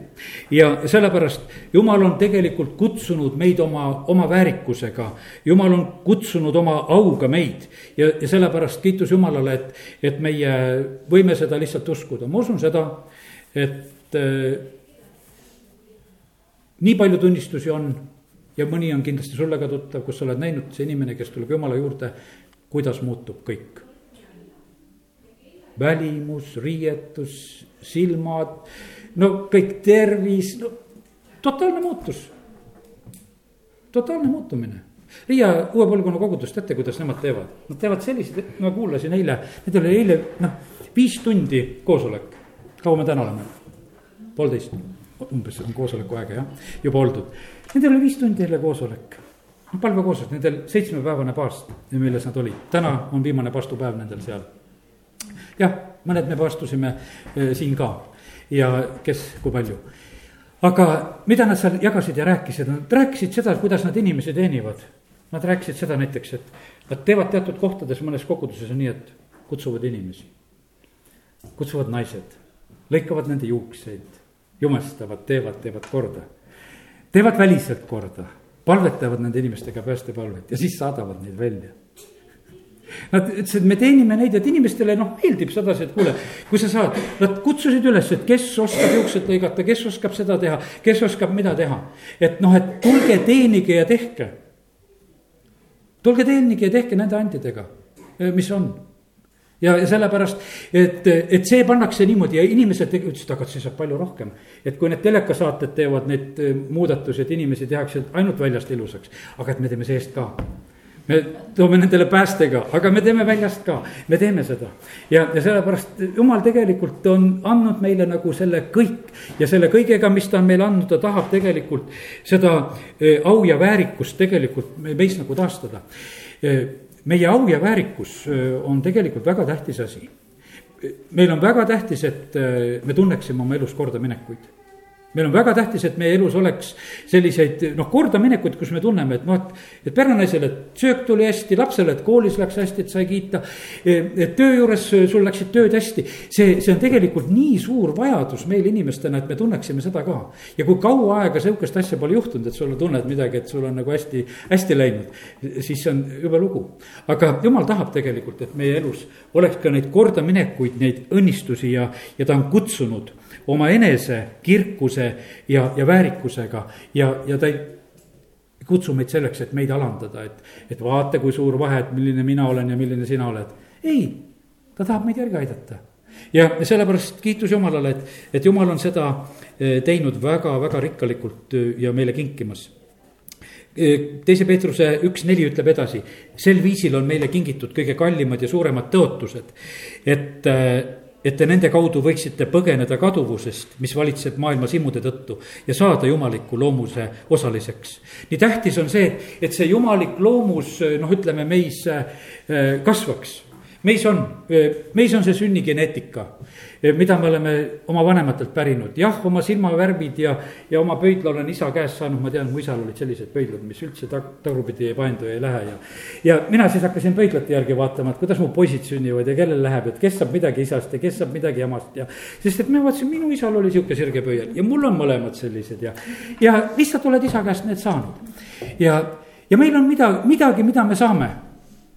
ja sellepärast jumal on tegelikult kutsunud meid oma, oma väärikusega. jumal on kutsunud oma auga meid ja, ja sellepärast kiitus Jumalale, et, et meie võime seda lihtsalt uskuda, ma usun seda, et nii palju tunnistusi on ja mõni on kindlasti sulle ka tuttav, kus sa oled näinud, see inimene, kes tuleb Jumala juurde, kuidas muutub kõik. välimus, riietus, silmad, no kõik tervis, no totaalne muutus. totaalne muutumine Riia uue põlvkonna kogudust, teate, kuidas nemad teevad? Nad teevad selliseid, ma kuulasin eile, nendel oli eile noh, viis tundi koosolek kaua me täna oleme? poolteist, umbes on koosoleku aega jah, juba oldud. Nendel oli viis tundi jälle koosolek. palvekoosolek, nendel seitsmepäevane paast, milles nad olid, täna on viimane paastupäev nendel seal. jah, mõned me paastusime eh, siin ka ja kes, kui palju aga mida nad seal jagasid ja rääkisid, nad rääkisid seda, kuidas nad inimesi teenivad. Nad rääkisid seda näiteks, et nad teevad teatud kohtades, mõnes koguduses on nii, et kutsuvad inimesi. kutsuvad naised, lõikavad nende juukseid, jumestavad, teevad, teevad korda. teevad väliselt korda, palvetavad nende inimestega päästepalvet ja siis saadavad neid välja. Nad ütlesid, me teenime neid, et inimestele noh, meeldib sedasi, et kuule, kui sa saad, nad kutsusid üles, et kes oskab juukseid lõigata, kes oskab seda teha, kes oskab mida teha. et noh, et tulge teenige ja tehke. tulge teenige ja tehke nende andidega, mis on ja, ja sellepärast, et, et see pannakse niimoodi ja inimesed ütlesid, aga see saab palju rohkem. et kui need telekasaated teevad neid eh, muudatusi, et inimesi tehakse ainult väljast ilusaks, aga et me teeme seest ka. Me toome nendele päästega, aga me teeme väljast ka, me teeme seda. ja, ja sellepärast jumal tegelikult on andnud meile nagu selle kõik ja selle kõigega, mis ta on meile andnud, ta tahab tegelikult seda eh, au ja väärikust tegelikult meis nagu taastada meie au ja väärikus on tegelikult väga tähtis asi. meil on väga tähtis, et me tunneksime oma elus kordaminekuid. Meil on väga tähtis, et meie elus oleks selliseid noh, kordaminekuid, kus me tunneme, et noh, et, et perenaisele söök tuli hästi, lapsele, et koolis läks hästi, et sai kiita. et töö juures sul läksid tööd hästi, see, see on tegelikult nii suur vajadus meil inimestena, et me tunneksime seda ka. ja kui kaua aega sihukest asja pole juhtunud, et sul tunned midagi, et sul on nagu hästi, hästi läinud, siis see on jube lugu. aga jumal tahab tegelikult, et meie elus oleks ka neid kordaminekuid, neid õnnistusi ja, ja ta on kutsunud oma enese kirkuse ja, ja väärikusega ja, ja ta ei kutsu meid selleks, et meid alandada, et, et vaata, kui suur vahe, et milline mina olen ja milline sina oled. ei, ta tahab meid järgi aidata. ja sellepärast kiitus Jumalale, et, et Jumal on seda eh, teinud väga-väga rikkalikult eh, ja meile kinkimas eh, teise Peetruse üks neli ütleb edasi, sel viisil on meile kingitud kõige kallimad ja suuremad tõotused. et et te nende kaudu võiksite põgeneda kaduvusest, mis valitseb maailmas imude tõttu ja saada jumaliku loomuse osaliseks. nii tähtis on see, et see jumalik loomus, noh, ütleme meis äh, kasvaks meis on, meis on see sünnigeneetika, mida me oleme oma vanematelt pärinud, jah, oma silmavärvid ja, ja oma pöidla olen isa käest saanud, ma tean, mu isal olid sellised pöidlad, mis üldse tag-, tagurpidi ei paindu ja ei lähe ja. ja mina siis hakkasin pöidlate järgi vaatama, et kuidas mu poisid sünnivad ja kellel läheb, et kes saab midagi isast ja kes saab midagi emast ja. sest et ma vaatasin, minu isal oli sihuke sirge pöial ja mul on mõlemad sellised ja, ja lihtsalt oled isa käest need saanud. ja, ja meil on midagi, midagi, mida me saame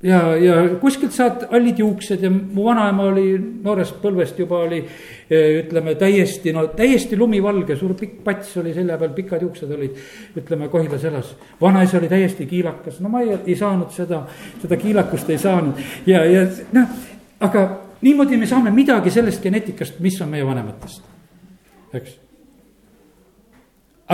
ja, ja kuskilt saad hallid juuksed ja mu vanaema oli noorest põlvest juba oli eh, ütleme täiesti, no täiesti lumivalge, suur pikk pats oli selja peal, pikad juuksed olid, ütleme Kohilas elas. vanaisa oli täiesti kiilakas, no ma ei, ei saanud seda, seda kiilakust ei saanud ja, ja noh, aga niimoodi me saame midagi sellest geneetikast, mis on meie vanematest, eks.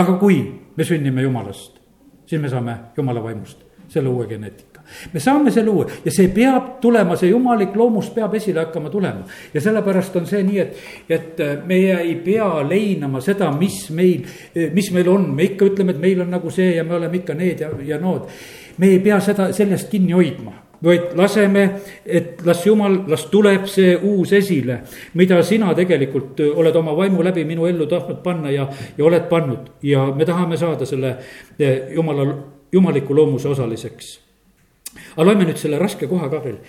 aga kui me sünnime jumalast, siis me saame jumala vaimust, selle uue geneetika me saame selle uue. Ja see peab tulema, see jumalik loomus peab esile hakkama tulema. ja sellepärast on see nii, et, et äh, meie ei pea leinama seda, mis meil, äh, mis meil on, me ikka ütleme, et meil on nagu see ja me oleme ikka need ja, ja nood. me ei pea seda, sellest kinni hoidma. Vaid laseme, et las jumal, las tuleb see uus esile, mida sina tegelikult äh, oled oma vaimu läbi minu ellu tahtnud panna ja, ja oled pannud. Ja me tahame saada selle jumala, jumaliku loomuse osaliseks aga loeme nüüd selle raske koha ka veel,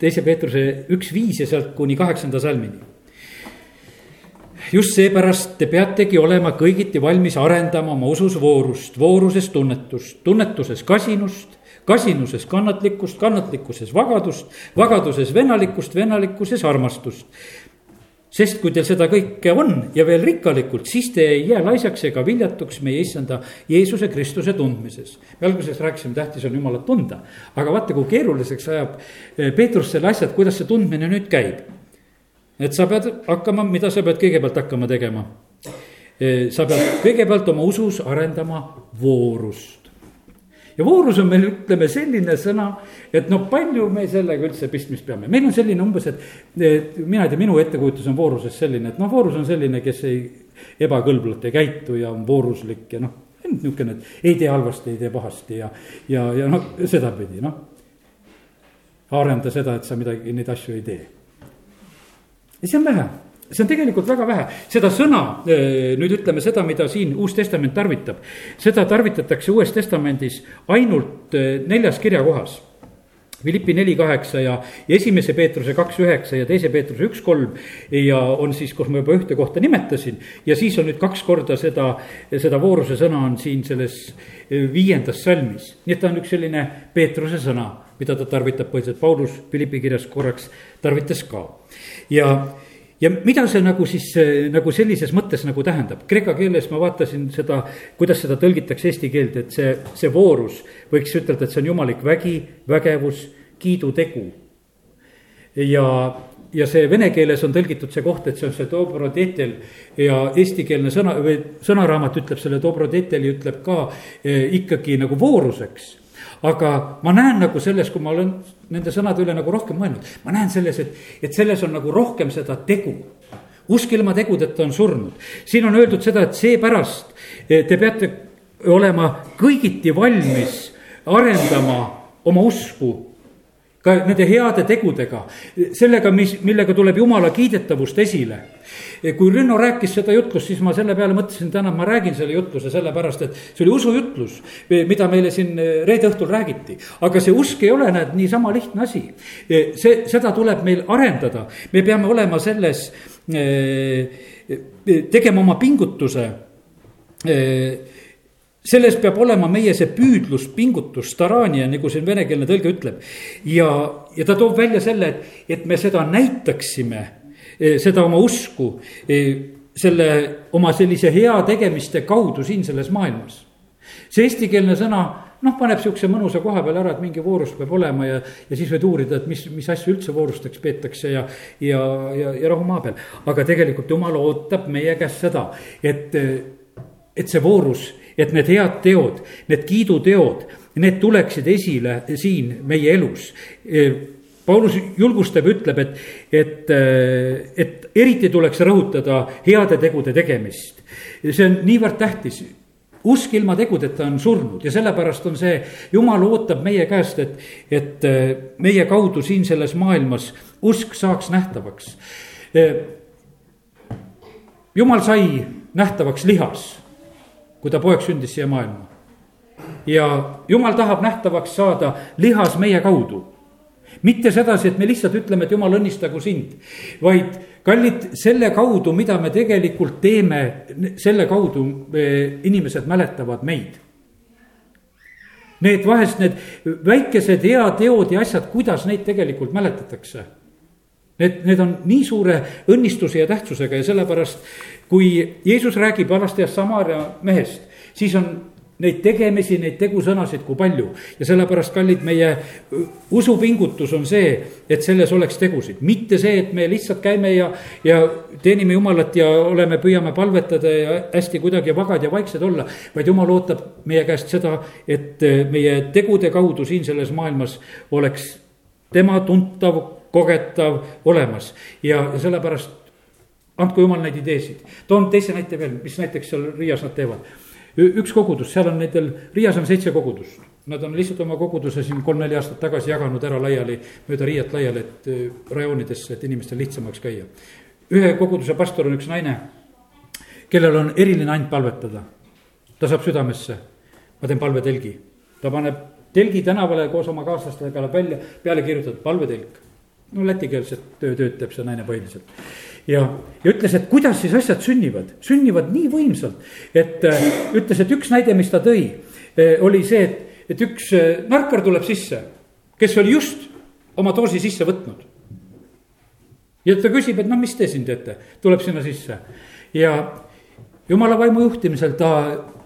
teise Peetruse üks viis ja sealt kuni kaheksanda salmini. just seepärast te peategi olema kõigiti valmis arendama oma usus voorust, vooruses tunnetust, tunnetuses kasinust, kasinuses kannatlikkust, kannatlikkuses vagadust, vagaduses venalikkust, venalikkuses armastust sest kui teil seda kõike on ja veel rikkalikult, siis te ei jää laisaks ega viljatuks meie issanda Jeesuse Kristuse tundmises. me alguses rääkisime, tähtis on Jumalat tunda, aga vaata, kui keeruliseks ajab eh, Peetrus selle asja, et kuidas see tundmine nüüd käib. et sa pead hakkama, mida sa pead kõigepealt hakkama tegema? Eh, sa pead kõigepealt oma usus arendama voorust ja voorus on meil, ütleme selline sõna, et noh, palju me sellega üldse pistmist peame, meil on selline umbes, et. et mina ei tea, minu ettekujutus on voorusest selline, et noh, voorus on selline, kes ei, ebakõlblalt ei käitu ja on vooruslik ja noh. niisugune, et ei tee halvasti, ei tee pahasti ja, ja, ja noh, sedapidi noh. arenda seda, et sa midagi, neid asju ei tee. ja see on vähe see on tegelikult väga vähe, seda sõna, eh, nüüd ütleme seda, mida siin Uus Testament tarvitab. seda tarvitatakse Uues Testamendis ainult eh, neljas kirjakohas. Philippi neli kaheksa ja, ja esimese Peetruse kaks üheksa ja teise Peetruse üks kolm. ja on siis, kus ma juba ühte kohta nimetasin ja siis on nüüd kaks korda seda, seda vooruse sõna on siin selles eh, viiendas salmis. nii et ta on üks selline Peetruse sõna, mida ta tarvitab põhiliselt, Paulus Philippi kirjas korraks tarvitas ka. ja ja mida see nagu siis nagu sellises mõttes nagu tähendab, kreeka keeles ma vaatasin seda, kuidas seda tõlgitakse eesti keelde, et see, see voorus võiks ütelda, et see on jumalik vägi, vägevus, kiidutegu. ja, ja see vene keeles on tõlgitud see koht, et see on see dobrodetel ja eestikeelne sõna või sõnaraamat ütleb selle dobrodeteli ütleb ka eh, ikkagi nagu vooruseks aga ma näen nagu selles, kui ma olen nende sõnade üle nagu rohkem mõelnud, ma näen selles, et, et selles on nagu rohkem seda tegu. usk ilma tegudeta on surnud, siin on öeldud seda, et seepärast eh, te peate olema kõigiti valmis arendama oma usku ka nende heade tegudega, sellega, mis, millega tuleb jumala kiidetavust esile. Kui Rünno rääkis seda jutlust, siis ma selle peale mõtlesin, täna ma räägin selle jutluse sellepärast, et see oli usujutlus, mida meile siin reede õhtul räägiti. aga see usk ei ole, näed, niisama lihtne asi. see, seda tuleb meil arendada, me peame olema selles, tegema oma pingutuse selles peab olema meie see püüdlus, pingutus, starania, nagu siin venekeelne tõlge ütleb. ja, ja ta toob välja selle, et, et me seda näitaksime, eh, seda oma usku, eh, selle oma sellise heategemiste kaudu siin selles maailmas. see eestikeelne sõna noh, paneb sihukese mõnusa koha peale ära, et mingi voorus peab olema ja, ja siis võid uurida, et mis, mis asju üldse voorusteks peetakse ja, ja, ja, ja rahu maa peal. aga tegelikult jumal ootab meie käest seda, et, et see voorus et need head teod, need kiiduteod, need tuleksid esile siin meie elus. Paulus julgustab, ütleb, et, et, et eriti tuleks rõhutada heade tegude tegemist. see on niivõrd tähtis usk ilma tegudeta on surnud ja sellepärast on see, jumal ootab meie käest, et, et meie kaudu siin selles maailmas usk saaks nähtavaks. jumal sai nähtavaks lihas kui ta poeg sündis siia maailma. ja jumal tahab nähtavaks saada lihas meie kaudu. Mitte sedasi, et me lihtsalt ütleme, et jumal õnnistagu sind, vaid kallid, selle kaudu, mida me tegelikult teeme, selle kaudu inimesed mäletavad meid Need vahest need väikesed heateod ja asjad, kuidas neid tegelikult mäletatakse. Need, need on nii suure õnnistuse ja tähtsusega ja sellepärast kui Jeesus räägib vanasti Samaria mehest, siis on neid tegemisi, neid tegusõnasid kui palju. ja sellepärast, kallid, meie usupingutus on see, et selles oleks tegusid, mitte see, et me lihtsalt käime ja, ja teenime Jumalat ja oleme, püüame palvetada ja hästi kuidagi vagad ja vaiksed olla. vaid Jumal ootab meie käest seda, et meie tegude kaudu siin selles maailmas oleks tema tuntav, kogetav olemas ja, sellepärast andku jumal neid ideesid. toon teise näite veel, mis näiteks seal Riias nad teevad. Üks kogudus, seal on nendel, Riias on seitse kogudust. Nad on lihtsalt oma koguduse siin kolm-neli aastat tagasi jaganud ära laiali, mööda Riiat laiali, et äh, rajoonidesse, et inimestel lihtsamaks käia. ühe koguduse pastor on üks naine, kellel on eriline and palvetada. ta saab südamesse, ma teen palvetelgi, ta paneb telgi tänavale koos oma kaaslastega läheb välja, peale kirjutatud palvetelk. no lätikeelset tööd teeb see naine põhiliselt ja, ja ütles, et kuidas siis asjad sünnivad, sünnivad nii võimsalt, et äh, ütles, et üks näide, mis ta tõi äh,, oli see, et, et üks äh, narkar tuleb sisse, kes oli just oma doosi sisse võtnud. ja ta küsib, et no mis te siin teete, tuleb sinna sisse. Ja jumala vaimu juhtimisel ta,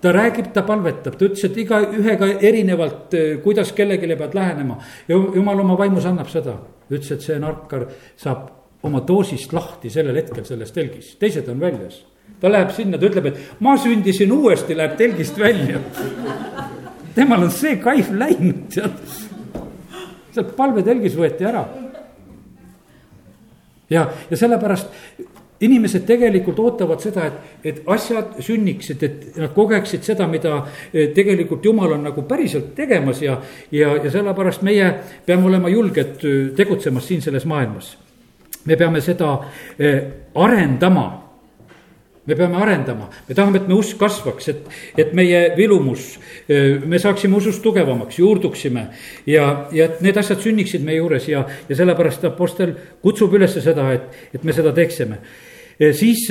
ta räägib, ta palvetab, ta ütles, et igaühega erinevalt, kuidas kellelegi pead lähenema. jumal oma vaimus annab seda, ütles, et see narkar saab oma doosist lahti sellel hetkel selles telgis, teised on väljas. ta läheb sinna, ta ütleb, et ma sündisin uuesti, läheb telgist välja. temal on see kaif läinud, tead. sealt palvetelgis võeti ära. ja, ja sellepärast inimesed tegelikult ootavad seda, et, et asjad sünniksid, et nad kogeksid seda, mida eh, tegelikult jumal on nagu päriselt tegemas ja, ja, ja sellepärast meie peame olema julged eh, tegutsemas siin selles maailmas me peame seda eh, arendama me peame arendama, me tahame, et me usk kasvaks, et, et meie vilumus, eh, me saaksime usust tugevamaks, juurduksime. ja, ja et need asjad sünniksid meie juures ja, ja sellepärast Apostel kutsub üles seda, et, et me seda teeksime. Eh, siis,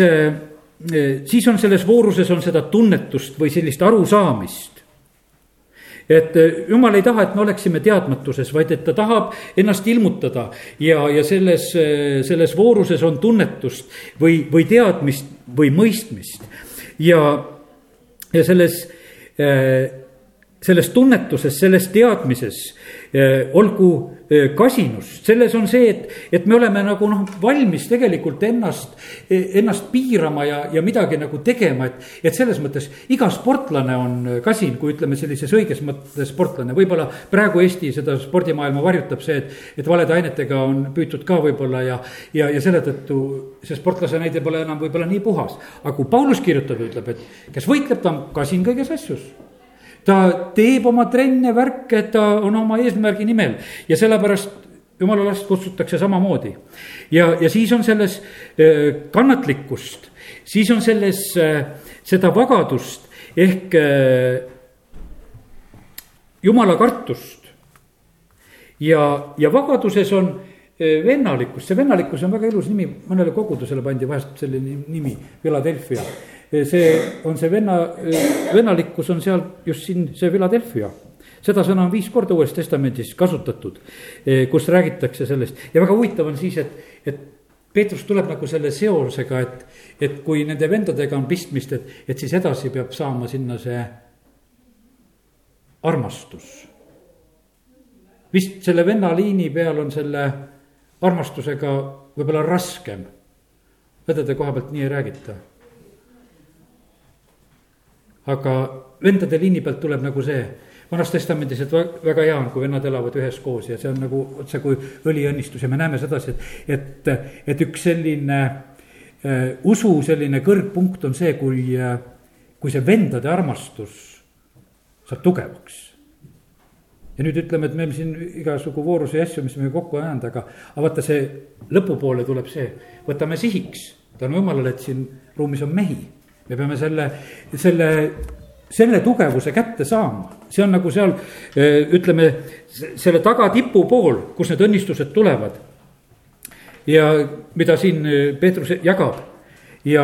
siis on selles vooruses on seda tunnetust või sellist arusaamist et eh, jumal ei taha, et me oleksime teadmatuses, vaid et ta tahab ennast ilmutada ja, ja selles, eh, selles vooruses on tunnetust või, või teadmist või mõistmist. ja, ja selles, eh, selles tunnetuses, selles teadmises olgu kasinust, selles on see, et, et me oleme nagu noh, valmis tegelikult ennast, ennast piirama ja, ja midagi nagu tegema, et. et selles mõttes iga sportlane on kasin, kui ütleme sellises õiges mõttes sportlane, võib-olla praegu Eesti seda spordimaailma varjutab see, et. et valede ainetega on püütud ka võib-olla ja, ja, ja selle tõttu see sportlase näide pole enam võib-olla nii puhas. aga kui Paulus kirjutab ja ütleb, et kes võitleb, ta on kasin kõiges asjus ta teeb oma trenne, värke, ta on oma eesmärgi nimel ja sellepärast jumala last kutsutakse samamoodi. ja, ja siis on selles kannatlikkust, siis on selles seda vagadust ehk jumala kartust. ja, ja vagaduses on vennalikkus, see vennalikkus on väga ilus nimi, mõnele kogudusele pandi vahest selline nimi, Philadelphia. See on see venna, vennalikkus on seal just siin see Philadelphia seda sõna on viis korda Uues Testamendis kasutatud, kus räägitakse sellest ja väga huvitav on siis, et, et Peetrus tuleb nagu selle seosega, et, et kui nende vendadega on pistmist, et, et siis edasi peab saama sinna see armastus. vist selle venna liini peal on selle armastusega võib-olla raskem. õdede koha pealt nii ei räägita. Aga vendade liini pealt tuleb nagu see, vanas testamendis, et väga hea on, kui vennad elavad üheskoos ja see on nagu otse kui õliõnnistus ja me näeme sedasi, et, et, et üks selline äh, usu selline kõrgpunkt on see, kui äh,, kui see vendade armastus saab tugevaks. Ja nüüd ütleme, et me oleme siin igasugu voorusi ja asju, mis me kokku ajanud, aga, aga vaata, see lõpupoole tuleb see, võtame sihiks, tänu jumalale, et siin ruumis on mehi. Me peame selle, selle, selle tugevuse kätte saama, see on nagu seal ütleme, selle tagatipu pool, kus need õnnistused tulevad. ja mida siin Peetrus jagab ja,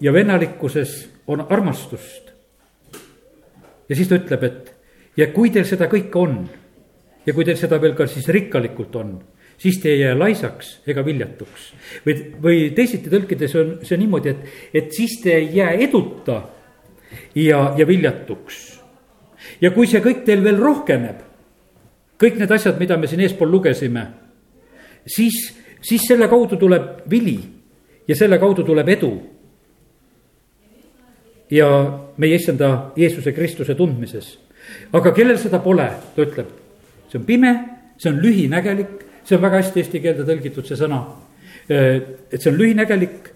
ja vennalikkuses on armastust. ja siis ta ütleb, et ja kui teil seda kõike on ja kui teil seda veel ka siis rikkalikult on, siis te ei jää laisaks ega viljatuks. või, või teisiti tõlkides on see niimoodi, et, et siis te ei jää eduta ja, ja viljatuks. ja kui see kõik teil veel rohkeneb, kõik need asjad, mida me siin eespool lugesime, siis, siis selle kaudu tuleb vili ja selle kaudu tuleb edu. ja meie issanda Jeesuse Kristuse tundmises aga kellel seda pole, ta ütleb, see on pime, see on lühinägelik, see on väga hästi eesti keelde tõlgitud, see sõna. et see on lühinägelik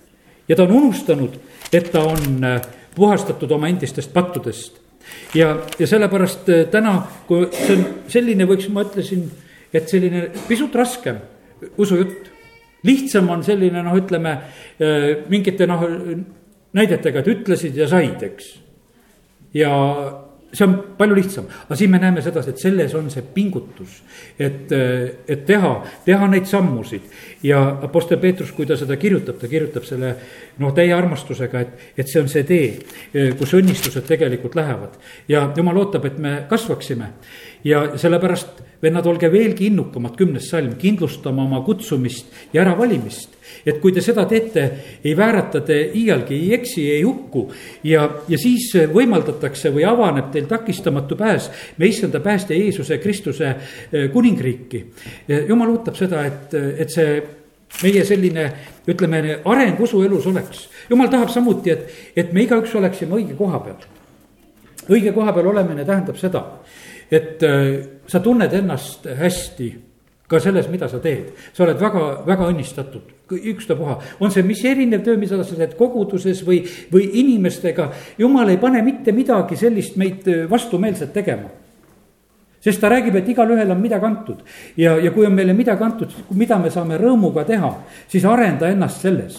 ja ta on unustanud, et ta on äh, puhastatud oma endistest pattudest. ja, ja sellepärast äh, täna, kui see on selline, võiks, ma ütlesin, et selline pisut raskem usujutt. lihtsam on selline noh, ütleme äh, mingite noh, näidetega, et ütlesid ja said, eks. ja see on palju lihtsam, aga siin me näeme sedasi, et selles on see pingutus, et, et teha, teha neid sammusid. ja Apostel Peetrus, kui ta seda kirjutab, ta kirjutab selle noh, täie armastusega, et, et see on see tee, kus õnnistused tegelikult lähevad. ja jumal ootab, et me kasvaksime ja sellepärast, vennad, olge veelgi innukamad, kümnes salm, kindlustama oma kutsumist ja äravalimist et kui te seda teete, ei väärata te iialgi, ei eksi, ei hukku. ja, ja siis võimaldatakse või avaneb teil takistamatu pääs me issanda päästja Jeesuse Kristuse eh, kuningriiki. jumal ootab seda, et, et see meie selline, ütleme, areng usuelus oleks. jumal tahab samuti, et, et me igaüks oleksime õige koha peal. õige koha peal olemine tähendab seda, et eh, sa tunned ennast hästi ka selles, mida sa teed, sa oled väga, väga õnnistatud, ükstapuha, on see mis erinev töö, mida sa teed koguduses või, või inimestega. jumal ei pane mitte midagi sellist meid äh, vastumeelset tegema. sest ta räägib, et igalühel on midagi antud. Ja, ja kui on meile midagi antud, mida me saame rõõmuga teha, siis arenda ennast selles.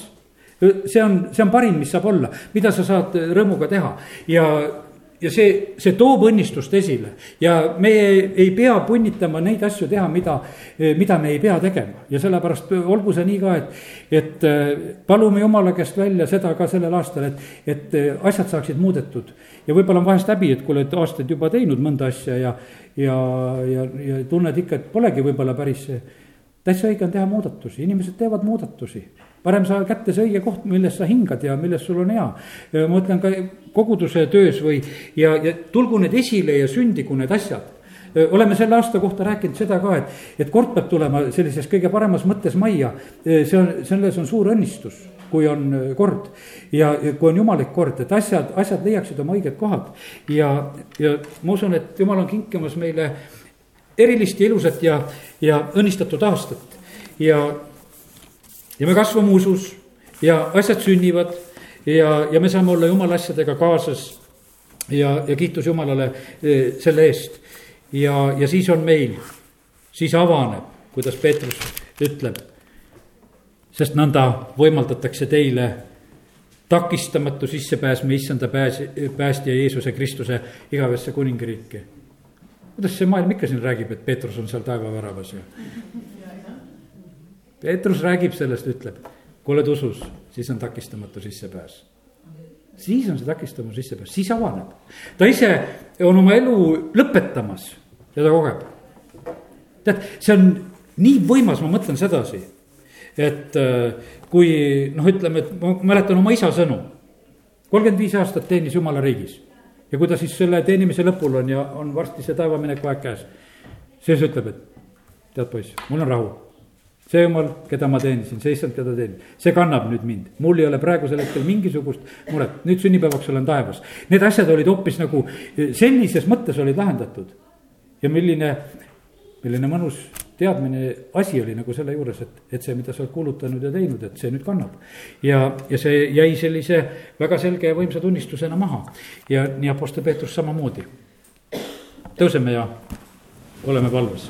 See on, see on parim, mis saab olla, mida sa saad rõõmuga teha. Ja ja see, see toob õnnistust esile. Ja me ei pea punnitama neid asju teha, mida, mida me ei pea tegema. Ja sellepärast olgu see nii ka, et, et äh, palume jumala käest välja seda ka sellel aastal, et, et äh, asjad saaksid muudetud. ja võib-olla on vahest häbi, et kui oled aastaid juba teinud mõnda asja ja, ja, ja, ja tunned ikka, et polegi võib-olla päris täitsa õige on teha muudatusi, inimesed teevad muudatusi parem saa kätte see õige koht, milles sa hingad ja milles sul on hea. ma ütlen ka koguduse töös või, ja, ja tulgu need esile ja sündigu need asjad oleme selle aasta kohta rääkinud seda ka, et, et kord peab tulema sellises kõige paremas mõttes majja. see on, selles on suur õnnistus, kui on kord ja, ja kui on jumalik kord, et asjad, asjad leiaksid oma õiged kohad. ja, ja ma usun, et jumal on kinkimas meile erilist ja ilusat ja, ja õnnistatud aastat ja ja me kasvame usus ja asjad sünnivad ja, ja me saame olla jumala asjadega kaasas. ja, ja kiitus Jumalale e, selle eest ja, ja siis on meil, siis avaneb kuidas Peetrus ütleb. sest nõnda võimaldatakse teile takistamatu sissepääs me issanda pääs, päästja Jeesuse Kristuse igavesse kuningriiki. kuidas see maailm ikka siin räägib, et Peetrus on seal taevaväravas ju? Peetrus räägib sellest, ütleb, kui oled usus, siis on takistamatu sissepääs siis on see takistamatu sissepääs, siis avaneb. ta ise on oma elu lõpetamas ja ta kogeb. tead, see on nii võimas, ma mõtlen sedasi, et äh, kui noh, ütleme, et ma mäletan oma isa sõnu. kolmkümmend viis aastat teenis jumala riigis ja kui ta siis selle teenimise lõpul on ja on varsti see taevamineku aeg käes, siis ütleb, et tead poiss, mul on rahu see jumal, keda ma teenisin, see issand, keda teenin, see kannab nüüd mind, mul ei ole praegusel hetkel mingisugust muret, nüüd sünnipäevaks olen taevas. Need asjad olid hoopis nagu sellises mõttes olid lahendatud. ja milline, milline mõnus teadmine, asi oli nagu selle juures, et, et see, mida sa oled kuulutanud ja teinud, et see nüüd kannab. ja, ja see jäi sellise väga selge ja võimsa tunnistusena maha ja nii Apostel Peetrus samamoodi. tõuseme ja oleme palves